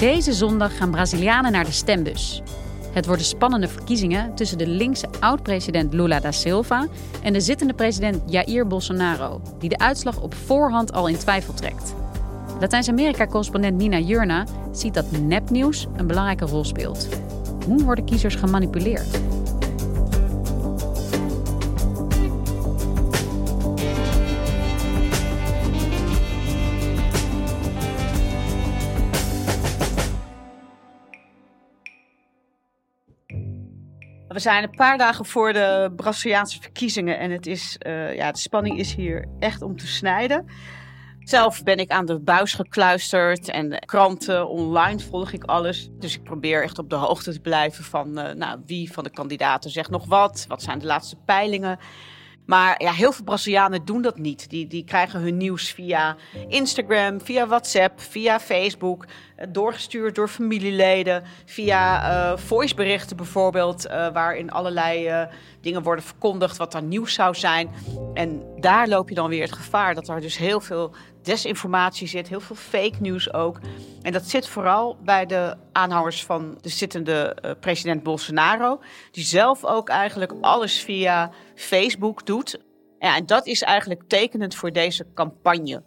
Deze zondag gaan Brazilianen naar de stembus. Het worden spannende verkiezingen tussen de linkse oud-president Lula da Silva en de zittende president Jair Bolsonaro, die de uitslag op voorhand al in twijfel trekt. Latijns-Amerika-correspondent Nina Jurna ziet dat nepnieuws een belangrijke rol speelt. Hoe worden kiezers gemanipuleerd? We zijn een paar dagen voor de Braziliaanse verkiezingen en het is, eh, ja, de spanning is hier echt om te snijden. Zelf ben ik aan de buis gekluisterd en kranten online volg ik alles. Dus ik probeer echt op de hoogte te blijven van eh, nou, wie van de kandidaten zegt nog wat. Wat zijn de laatste peilingen? Maar ja, heel veel Brazilianen doen dat niet. Die, die krijgen hun nieuws via Instagram, via WhatsApp, via Facebook. Eh, Doorgestuurd door familieleden. Via eh, voiceberichten bijvoorbeeld. eh, waarin allerlei dingen worden verkondigd wat er nieuws zou zijn. En daar loop je dan weer het gevaar dat er dus heel veel desinformatie zit. Heel veel fake nieuws ook. En dat zit vooral bij de aanhangers van de zittende president Bolsonaro. Die zelf ook eigenlijk alles via Facebook doet. Ja, en dat is eigenlijk tekenend voor deze campagne.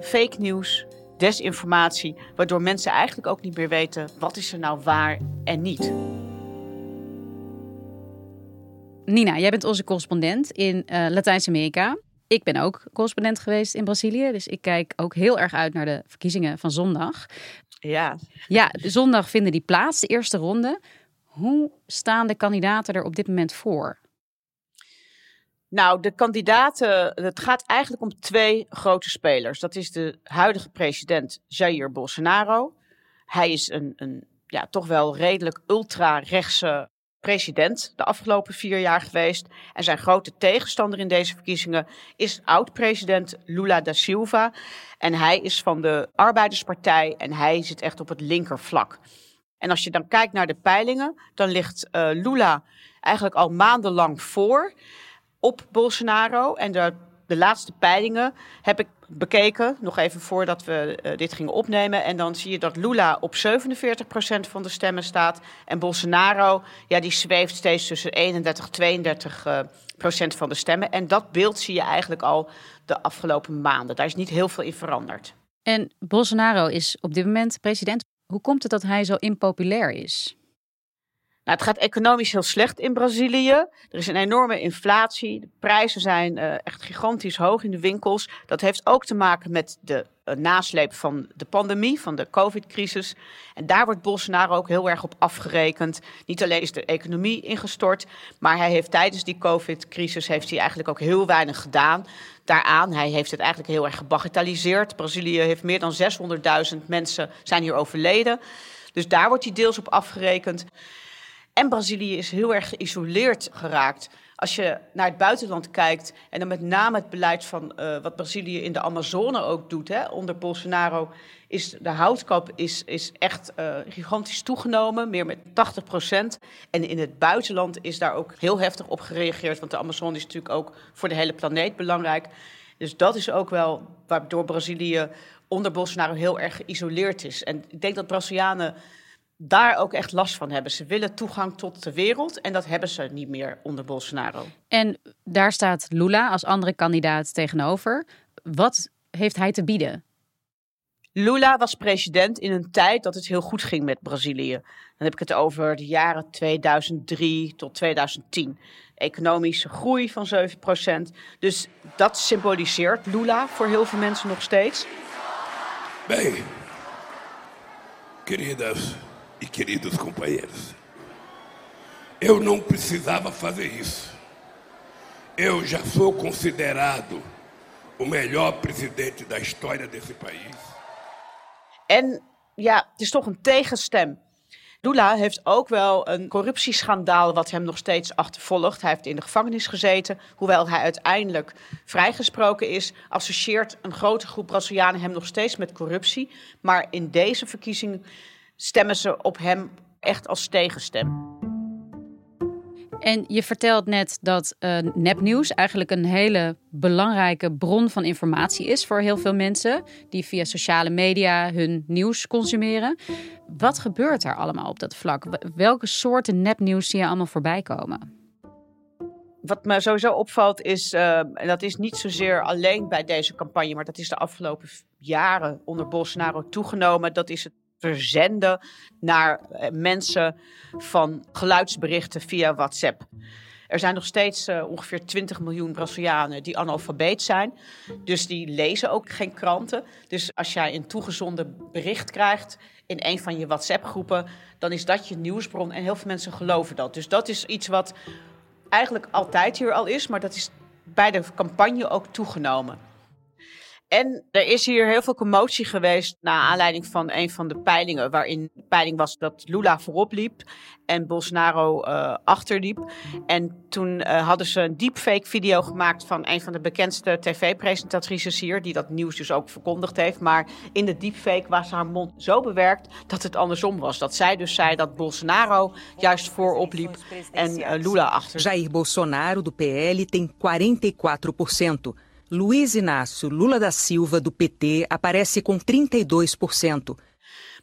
Fake nieuws, desinformatie, waardoor mensen eigenlijk ook niet meer weten wat is er nou waar en niet. Nina, jij bent onze correspondent in eh, Latijns-Amerika. Ik ben ook correspondent geweest in Brazilië, dus ik kijk ook heel erg uit naar de verkiezingen van zondag. Ja, Ja, zondag vinden die plaats, de eerste ronde. Hoe staan de kandidaten er op dit moment voor? Nou, de kandidaten, het gaat eigenlijk om twee grote spelers. Dat is de huidige president Jair Bolsonaro. Hij is een, een ja, toch wel redelijk ultra-rechtse president de afgelopen vier jaar geweest. En zijn grote tegenstander in deze verkiezingen is oud-president Lula da Silva. En hij is van de Arbeiderspartij en hij zit echt op het linkervlak. En als je dan kijkt naar de peilingen, dan ligt eh, Lula eigenlijk al maandenlang voor op Bolsonaro. En de, de laatste peilingen heb ik bekeken, nog even voordat we eh, dit gingen opnemen. En dan zie je dat Lula op 47% van de stemmen staat. En Bolsonaro, ja, die zweeft steeds tussen 31 32 eh, procent van de stemmen. En dat beeld zie je eigenlijk al de afgelopen maanden. Daar is niet heel veel in veranderd. En Bolsonaro is op dit moment president. Hoe komt het dat hij zo impopulair is? Nou, het gaat economisch heel slecht in Brazilië. Er is een enorme inflatie. De prijzen zijn eh, echt gigantisch hoog in de winkels. Dat heeft ook te maken met de eh, nasleep van de pandemie, van de COVID-crisis. En daar wordt Bolsonaro ook heel erg op afgerekend. Niet alleen is de economie ingestort, maar hij heeft tijdens die COVID-crisis heeft hij eigenlijk ook heel weinig gedaan daaraan. Hij heeft het eigenlijk heel erg gebagatelliseerd. Brazilië heeft meer dan 600.000 mensen zijn hier overleden. Dus daar wordt hij deels op afgerekend. En Brazilië is heel erg geïsoleerd geraakt. Als je naar het buitenland kijkt, en dan met name het beleid van eh, wat Brazilië in de Amazone ook doet, hè, onder Bolsonaro, is de houtkoop is, is echt eh, gigantisch toegenomen, meer met 80 procent. En in het buitenland is daar ook heel heftig op gereageerd, want de Amazone is natuurlijk ook voor de hele planeet belangrijk. Dus dat is ook wel waardoor Brazilië onder Bolsonaro heel erg geïsoleerd is. En ik denk dat Brazilianen daar ook echt last van hebben. Ze willen toegang tot de wereld en dat hebben ze niet meer onder Bolsonaro. En daar staat Lula als andere kandidaat tegenover. Wat heeft hij te bieden? Lula was president in een tijd dat het heel goed ging met Brazilië. Dan heb ik het over de jaren 2003 tot 2010. Economische groei van 7%. Dus dat symboliseert Lula voor heel veel mensen nog steeds. Bem, queridas e queridos companheiros, eu não precisava fazer isso. Eu já sou considerado o melhor presidente da história desse país. En ja, het is toch een tegenstem. Lula heeft ook wel een corruptieschandaal wat hem nog steeds achtervolgt. Hij heeft in de gevangenis gezeten. Hoewel hij uiteindelijk vrijgesproken is, associeert een grote groep Brazilianen hem nog steeds met corruptie. Maar in deze verkiezing stemmen ze op hem echt als tegenstem. En je vertelt net dat uh, nepnieuws eigenlijk een hele belangrijke bron van informatie is voor heel veel mensen die via sociale media hun nieuws consumeren. Wat gebeurt er allemaal op dat vlak? Welke soorten nepnieuws zie je allemaal voorbij komen? Wat me sowieso opvalt is, uh, en dat is niet zozeer alleen bij deze campagne, maar dat is de afgelopen jaren onder Bolsonaro toegenomen. Dat is het verzenden naar eh, mensen van geluidsberichten via WhatsApp. Er zijn nog steeds uh, ongeveer 20 miljoen Brazilianen die analfabeet zijn. Dus die lezen ook geen kranten. Dus als jij een toegezonden bericht krijgt in een van je WhatsApp-groepen, dan is dat je nieuwsbron en heel veel mensen geloven dat. Dus dat is iets wat eigenlijk altijd hier al is, maar dat is bij de campagne ook toegenomen. En er is hier heel veel commotie geweest naar aanleiding van een van de peilingen. Waarin de peiling was dat Lula voorop liep en Bolsonaro uh, achterliep. En toen uh, hadden ze een deepfake video gemaakt van een van de bekendste tv-presentatrices hier. Die dat nieuws dus ook verkondigd heeft. Maar in de deepfake was haar mond zo bewerkt dat het andersom was. Dat zij dus zei dat Bolsonaro juist voorop liep en uh, Lula achter. Jair Bolsonaro do PL tem 44 Luiz Inácio Lula da Silva, do PT, aparece com 32%.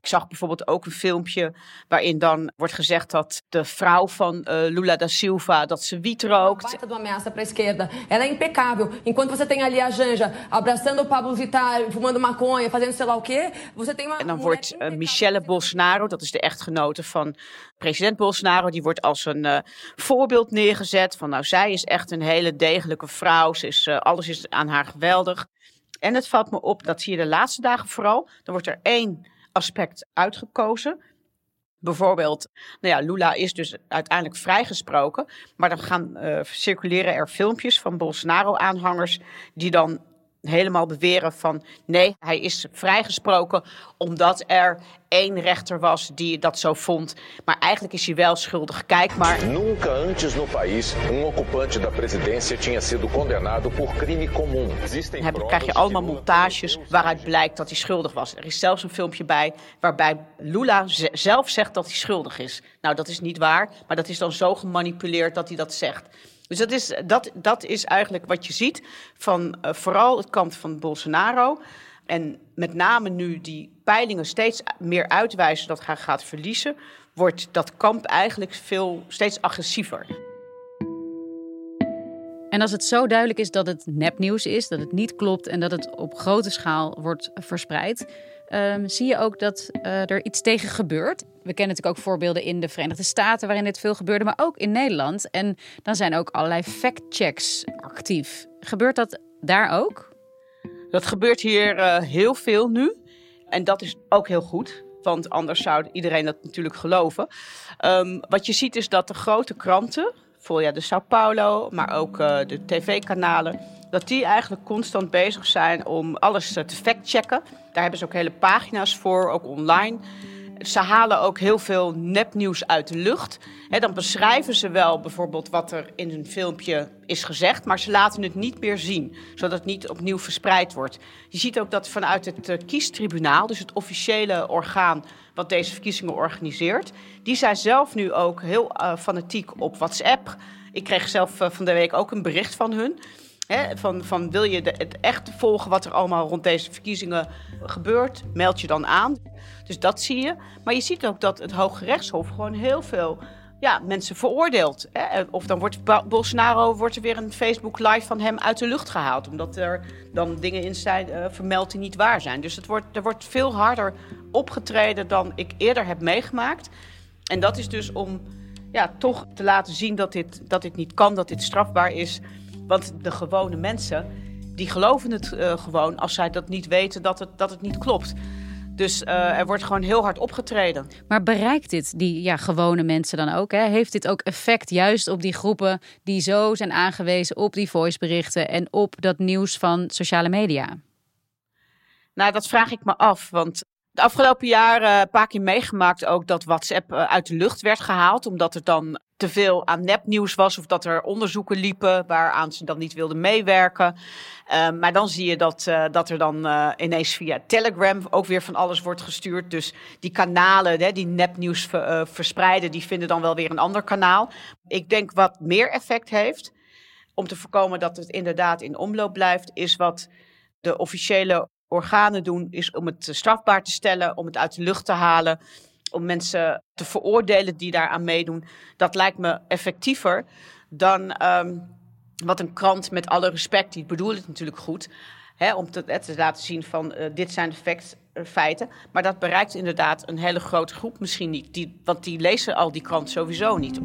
Ik zag bijvoorbeeld ook een filmpje waarin dan wordt gezegd dat de vrouw van uh, Lula da Silva dat ze wiet rookt. Uma ameaça para a esquerda. Ela é impecável. Enquanto você tem ali a Janja abraçando o Pablo Vittar, fumando maconha, fazendo sei lá o quê, você tem uma En dan wordt uh, Michelle Bolsonaro, dat is de echtgenote van president Bolsonaro, die wordt als een uh, voorbeeld neergezet van nou zij is echt een hele degelijke vrouw, ze is, alles is aan haar geweldig. En het valt me op, dat zie je de laatste dagen vooral. Dan wordt er één aspect uitgekozen. Bijvoorbeeld, nou ja, Lula is dus uiteindelijk vrijgesproken. Maar dan gaan uh, circuleren er filmpjes van Bolsonaro-aanhangers die dan helemaal beweren van nee, hij is vrijgesproken omdat er één rechter was die dat zo vond. Maar eigenlijk is hij wel schuldig. Kijk maar. Nunca antes no país um ocupante da presidência tinha sido condenado por crime comum. Dan krijg je allemaal montages waaruit blijkt dat hij schuldig was. Er is zelfs een filmpje bij waarbij Lula zelf zegt dat hij schuldig is. Nou, dat is niet waar, maar dat is dan zo gemanipuleerd dat hij dat zegt. Dus dat is, dat, dat is eigenlijk wat je ziet van uh, vooral het kant van Bolsonaro. En met name nu die peilingen steeds meer uitwijzen dat hij gaat verliezen, wordt dat kamp eigenlijk veel steeds agressiever. En als het zo duidelijk is dat het nepnieuws is, dat het niet klopt en dat het op grote schaal wordt verspreid, um, zie je ook dat uh, er iets tegen gebeurt. We kennen natuurlijk ook voorbeelden in de Verenigde Staten waarin dit veel gebeurde, maar ook in Nederland. En dan zijn ook allerlei fact-checks actief. Gebeurt dat daar ook? Dat gebeurt hier uh, heel veel nu. En dat is ook heel goed. Want anders zou iedereen dat natuurlijk geloven. Um, wat je ziet is dat de grote kranten, voor ja, de Sao Paulo, maar ook uh, de tv-kanalen, dat die eigenlijk constant bezig zijn om alles te factchecken. Daar hebben ze ook hele pagina's voor, ook online. Ze halen ook heel veel nepnieuws uit de lucht. He, dan beschrijven ze wel bijvoorbeeld wat er in een filmpje is gezegd, maar ze laten het niet meer zien, zodat het niet opnieuw verspreid wordt. Je ziet ook dat vanuit het uh, kiestribunaal, dus het officiële orgaan wat deze verkiezingen organiseert, die zijn zelf nu ook heel uh, fanatiek op WhatsApp. Ik kreeg zelf uh, van de week ook een bericht van hun. Van, van wil je het echt volgen wat er allemaal rond deze verkiezingen gebeurt, meld je dan aan. Dus dat zie je. Maar je ziet ook dat het Hoge Rechtshof gewoon heel veel ja, mensen veroordeelt. Hè? Of dan wordt Bolsonaro wordt er weer een Facebook live van hem uit de lucht gehaald. Omdat er dan dingen in zijn uh, vermeld die niet waar zijn. Dus het wordt, er wordt veel harder opgetreden dan ik eerder heb meegemaakt. En dat is dus om ja, toch te laten zien dat dit, dat dit niet kan, dat dit strafbaar is. Want de gewone mensen, die geloven het uh, gewoon als zij dat niet weten dat het, dat het niet klopt. Dus uh, er wordt gewoon heel hard opgetreden. Maar bereikt dit die ja, gewone mensen dan ook? Hè? Heeft dit ook effect juist op die groepen die zo zijn aangewezen op die voiceberichten en op dat nieuws van sociale media? Nou, dat vraag ik me af. Want de afgelopen jaren een paar keer meegemaakt ook dat WhatsApp eh, uit de lucht werd gehaald. Omdat er dan te veel aan nepnieuws was of dat er onderzoeken liepen waaraan ze dan niet wilden meewerken. Uh, maar dan zie je dat, uh, dat er dan uh, ineens via Telegram ook weer van alles wordt gestuurd. Dus die kanalen hè, die nepnieuws ver, verspreiden, die vinden dan wel weer een ander kanaal. Ik denk wat meer effect heeft, om te voorkomen dat het inderdaad in omloop blijft, is wat de officiële organen doen, is om het strafbaar te stellen, om het uit de lucht te halen om mensen te veroordelen die daaraan meedoen, dat lijkt me effectiever dan um, wat een krant met alle respect, die bedoelt het natuurlijk goed, hè, om te, te, laten zien van uh, dit zijn de facts, uh, feiten. Maar dat bereikt inderdaad een hele grote groep misschien niet, die, want die lezen al die krant sowieso niet.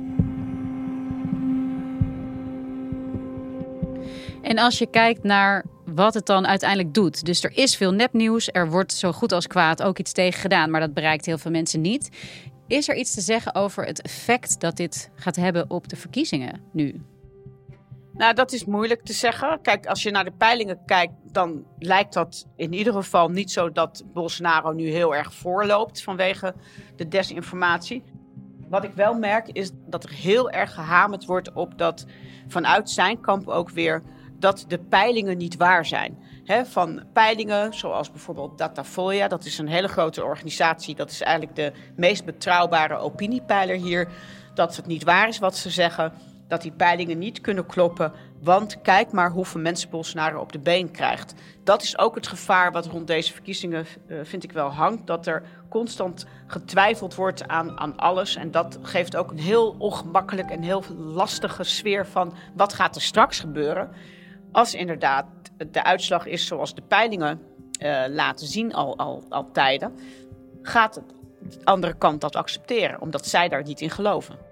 En als je kijkt naar wat het dan uiteindelijk doet. Dus er is veel nepnieuws. Er wordt zo goed als kwaad ook iets tegen gedaan. Maar dat bereikt heel veel mensen niet. Is er iets te zeggen over het effect dat dit gaat hebben op de verkiezingen nu? Nou, dat is moeilijk te zeggen. Kijk, als je naar de peilingen kijkt, dan lijkt dat in ieder geval niet zo dat Bolsonaro nu heel erg voorloopt vanwege de desinformatie. Wat ik wel merk is dat er heel erg gehamerd wordt op dat vanuit zijn kamp ook weer dat de peilingen niet waar zijn. He, van peilingen zoals bijvoorbeeld Datafolia, dat is een hele grote organisatie, dat is eigenlijk de meest betrouwbare opiniepeiler hier, dat het niet waar is wat ze zeggen, dat die peilingen niet kunnen kloppen, want kijk maar hoeveel mensen Bolsonaro op de been krijgt. Dat is ook het gevaar wat rond deze verkiezingen, uh, vind ik wel, hangt, dat er constant getwijfeld wordt aan, aan alles. En dat geeft ook een heel ongemakkelijk en heel lastige sfeer van wat gaat er straks gebeuren als inderdaad de uitslag is zoals de peilingen uh, laten zien al, al, al tijden, gaat de andere kant dat accepteren, omdat zij daar niet in geloven.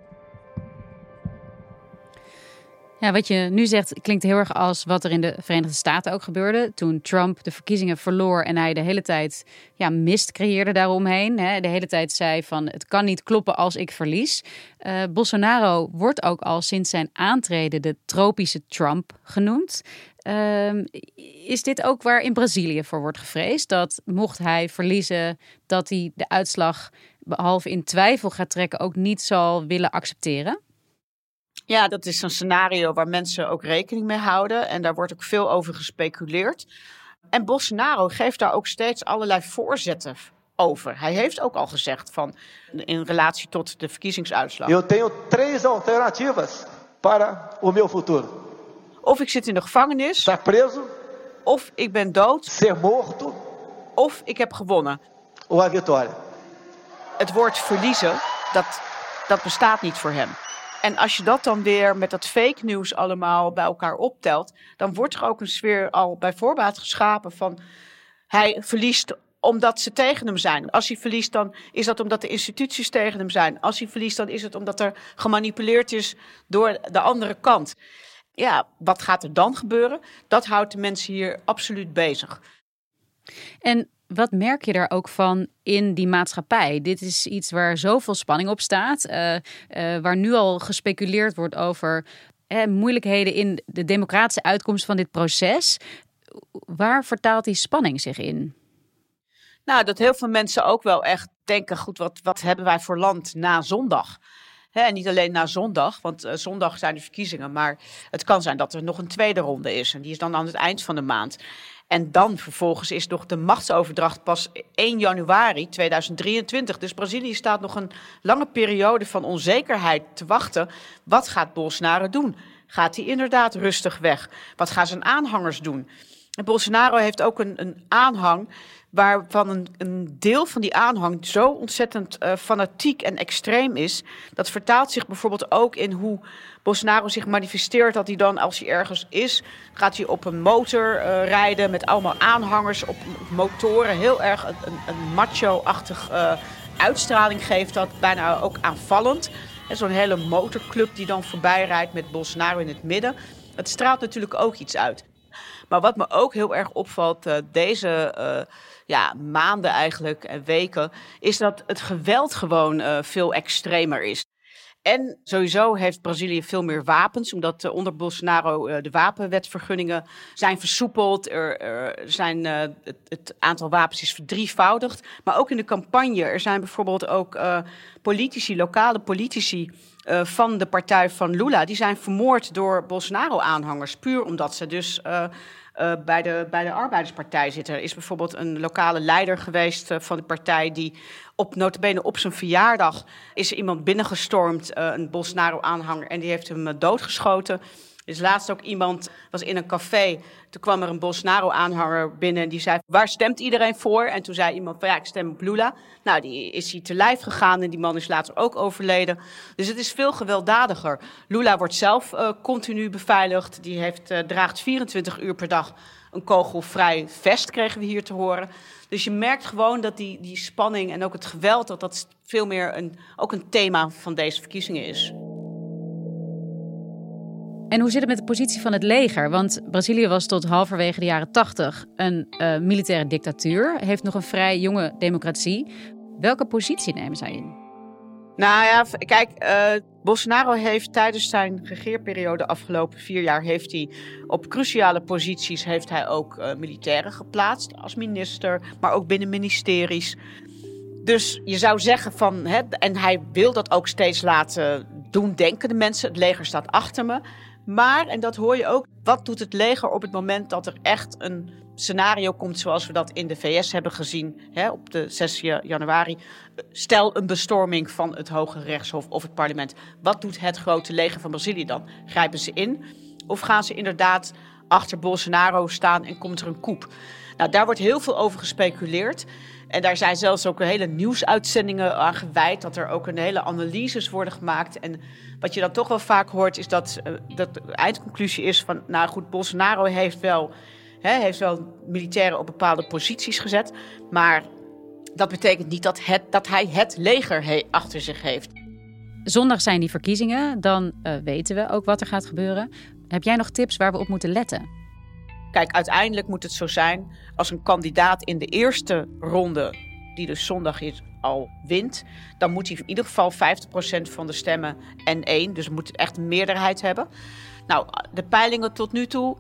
Ja, wat je nu zegt klinkt heel erg als wat er in de Verenigde Staten ook gebeurde. Toen Trump de verkiezingen verloor en hij de hele tijd ja, mist creëerde daaromheen. Hè. De hele tijd zei van het kan niet kloppen als ik verlies. Uh, Bolsonaro wordt ook al sinds zijn aantreden de tropische Trump genoemd. Uh, is dit ook waar in Brazilië voor wordt gevreesd? Dat mocht hij verliezen, dat hij de uitslag behalve in twijfel gaat trekken ook niet zal willen accepteren? Ja, dat is een scenario waar mensen ook rekening mee houden. En daar wordt ook veel over gespeculeerd. En Bolsonaro geeft daar ook steeds allerlei voorzetten over. Hij heeft ook al gezegd van in relatie tot de verkiezingsuitslag. Eu tenho três alternativas para o meu futuro. Of ik zit in de gevangenis. Estar preso. Of ik ben dood. Ser morto. Of ik heb gewonnen. Ou a vitória. Het woord verliezen, dat, dat bestaat niet voor hem. En als je dat dan weer met dat fake nieuws allemaal bij elkaar optelt, dan wordt er ook een sfeer al bij voorbaat geschapen van hij verliest omdat ze tegen hem zijn. Als hij verliest, dan is dat omdat de instituties tegen hem zijn. Als hij verliest, dan is het omdat er gemanipuleerd is door de andere kant. Ja, wat gaat er dan gebeuren? Dat houdt de mensen hier absoluut bezig. En wat merk je daar ook van in die maatschappij? Dit is iets waar zoveel spanning op staat, uh, uh, waar nu al gespeculeerd wordt over moeilijkheden in de democratische uitkomst van dit proces. Waar vertaalt die spanning zich in? Nou, dat heel veel mensen ook wel echt denken: goed, wat, wat hebben wij voor land na zondag? En niet alleen na zondag, want uh, zondag zijn de verkiezingen. Maar het kan zijn dat er nog een tweede ronde is. En die is dan aan het eind van de maand. En dan vervolgens is nog de machtsoverdracht pas 1 januari 2023. Dus Brazilië staat nog een lange periode van onzekerheid te wachten. Wat gaat Bolsonaro doen? Gaat hij inderdaad rustig weg? Wat gaan zijn aanhangers doen? En Bolsonaro heeft ook een, een aanhang waarvan een, een, deel van die aanhang zo ontzettend uh, fanatiek en extreem is. Dat vertaalt zich bijvoorbeeld ook in hoe Bolsonaro zich manifesteert. Dat hij dan, als hij ergens is, gaat hij op een motor uh, rijden met allemaal aanhangers op motoren. Heel erg een, een macho-achtig uh, uitstraling geeft dat, bijna ook aanvallend. Zo'n hele motorclub die dan voorbij rijdt met Bolsonaro in het midden. Het straalt natuurlijk ook iets uit. Maar wat me ook heel erg opvalt uh, deze ja, maanden eigenlijk en weken, is dat het geweld gewoon uh, veel extremer is. En sowieso heeft Brazilië veel meer wapens, omdat uh, onder Bolsonaro de wapenwetvergunningen zijn versoepeld. Er, er zijn, het, het, aantal wapens is verdrievoudigd. Maar ook in de campagne. Er zijn bijvoorbeeld ook politici, lokale politici van de partij van Lula, die zijn vermoord door Bolsonaro-aanhangers. Puur omdat ze dus uh, bij, de, bij de Arbeiderspartij zitten. Er is bijvoorbeeld een lokale leider geweest uh, van de partij die op notabene op zijn verjaardag is iemand binnengestormd, uh, een Bolsonaro-aanhanger, en die heeft hem doodgeschoten. Dus laatst ook iemand was in een café. Toen kwam er een Bolsonaro-aanhanger binnen en die zei: Waar stemt iedereen voor? En toen zei iemand: van ja, ik stem op Lula. Nou, die is hij te lijf gegaan en die man is later ook overleden. Dus het is veel gewelddadiger. Lula wordt zelf uh, continu beveiligd. Die heeft, uh, draagt 24 uur per dag een kogelvrij vest, kregen we hier te horen. Dus je merkt gewoon dat die, die spanning en ook het geweld, dat dat veel meer een, ook een thema van deze verkiezingen is. En hoe zit het met de positie van het leger? Want Brazilië was tot halverwege de jaren 80 een uh, militaire dictatuur, heeft nog een vrij jonge democratie. Welke positie nemen zij in? Nou ja, kijk, uh, Bolsonaro heeft tijdens zijn regeerperiode de afgelopen vier jaar heeft hij op cruciale posities heeft hij ook uh, militairen geplaatst als minister, maar ook binnen ministeries. Dus je zou zeggen van, hè, en hij wil dat ook steeds laten doen, denken de mensen. Het leger staat achter me. Maar, en dat hoor je ook, wat doet het leger op het moment dat er echt een scenario komt zoals we dat in de VS hebben gezien hè, op de 6 januari? Stel een bestorming van het Hoge Rechtshof of het parlement. Wat doet het grote leger van Brazilië dan? Grijpen ze in? Of gaan ze inderdaad achter Bolsonaro staan en komt er een koep? Nou, daar wordt heel veel over gespeculeerd. En daar zijn zelfs ook hele nieuwsuitzendingen aan gewijd. Dat er ook een hele analyses worden gemaakt. En wat je dan toch wel vaak hoort, is dat, uh, dat de eindconclusie is van... nou goed, Bolsonaro heeft wel, hè, heeft wel militairen op bepaalde posities gezet. Maar dat betekent niet dat, het, dat hij het leger achter zich heeft. Zondag zijn die verkiezingen. Dan uh, weten we ook wat er gaat gebeuren. Heb jij nog tips waar we op moeten letten? Kijk, uiteindelijk moet het zo zijn als een kandidaat in de eerste ronde, die dus zondag is, al wint, dan moet hij in ieder geval 50% van de stemmen en één. Dus moet echt een meerderheid hebben. Nou, de peilingen tot nu toe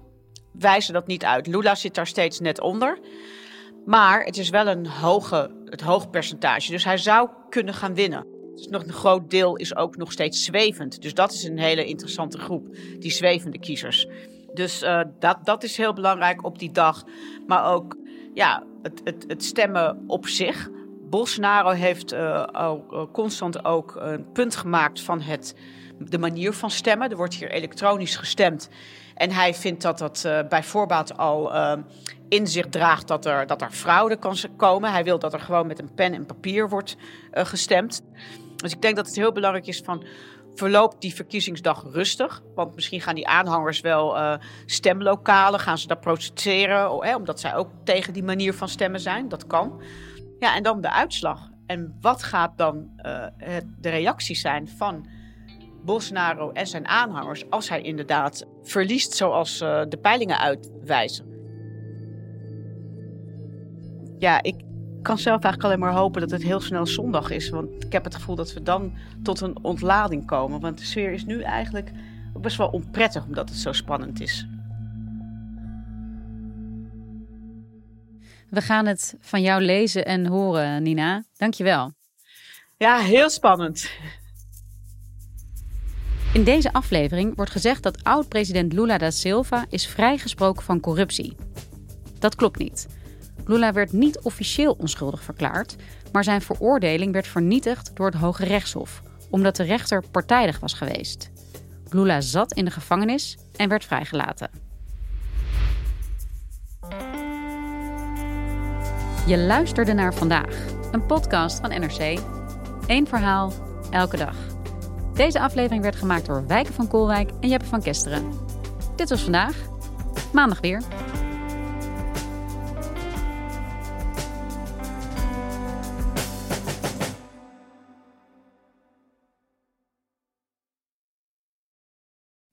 wijzen dat niet uit. Lula zit daar steeds net onder. Maar het is wel een hoge, het hoog percentage. Dus hij zou kunnen gaan winnen. Dus nog een groot deel is ook nog steeds zwevend. Dus dat is een hele interessante groep, die zwevende kiezers. Dus uh, dat, dat is heel belangrijk op die dag. Maar ook ja, het, het, het stemmen op zich. Bolsonaro heeft uh, al, constant ook een punt gemaakt van het, de manier van stemmen. Er wordt hier elektronisch gestemd. En hij vindt dat dat uh, bij voorbaat al in zich draagt dat er, dat er fraude kan komen. Hij wil dat er gewoon met een pen en papier wordt gestemd. Dus ik denk dat het heel belangrijk is van verloopt die verkiezingsdag rustig. Want misschien gaan die aanhangers wel uh, stemlokalen, gaan ze daar protesteren, hè, omdat zij ook tegen die manier van stemmen zijn. Dat kan. Ja, en dan de uitslag. En wat gaat dan het, de reacties zijn van Bolsonaro en zijn aanhangers als hij inderdaad verliest zoals uh, de peilingen uitwijzen? Ja, ik, kan zelf eigenlijk alleen maar hopen dat het heel snel zondag is. Want ik heb het gevoel dat we dan tot een ontlading komen. Want de sfeer is nu eigenlijk best wel onprettig omdat het zo spannend is. We gaan het van jou lezen en horen, Nina. Dankjewel. Ja, heel spannend. In deze aflevering wordt gezegd dat oud-president Lula da Silva is vrijgesproken van corruptie. Dat klopt niet. Lula werd niet officieel onschuldig verklaard, maar zijn veroordeling werd vernietigd door het Hoge Rechtshof, omdat de rechter partijdig was geweest. Lula zat in de gevangenis en werd vrijgelaten. Je luisterde naar vandaag, een podcast van NRC. Eén verhaal, elke dag. Deze aflevering werd gemaakt door Wijken van Koolwijk en Jeppe van Kesteren. Dit was vandaag. Maandag weer.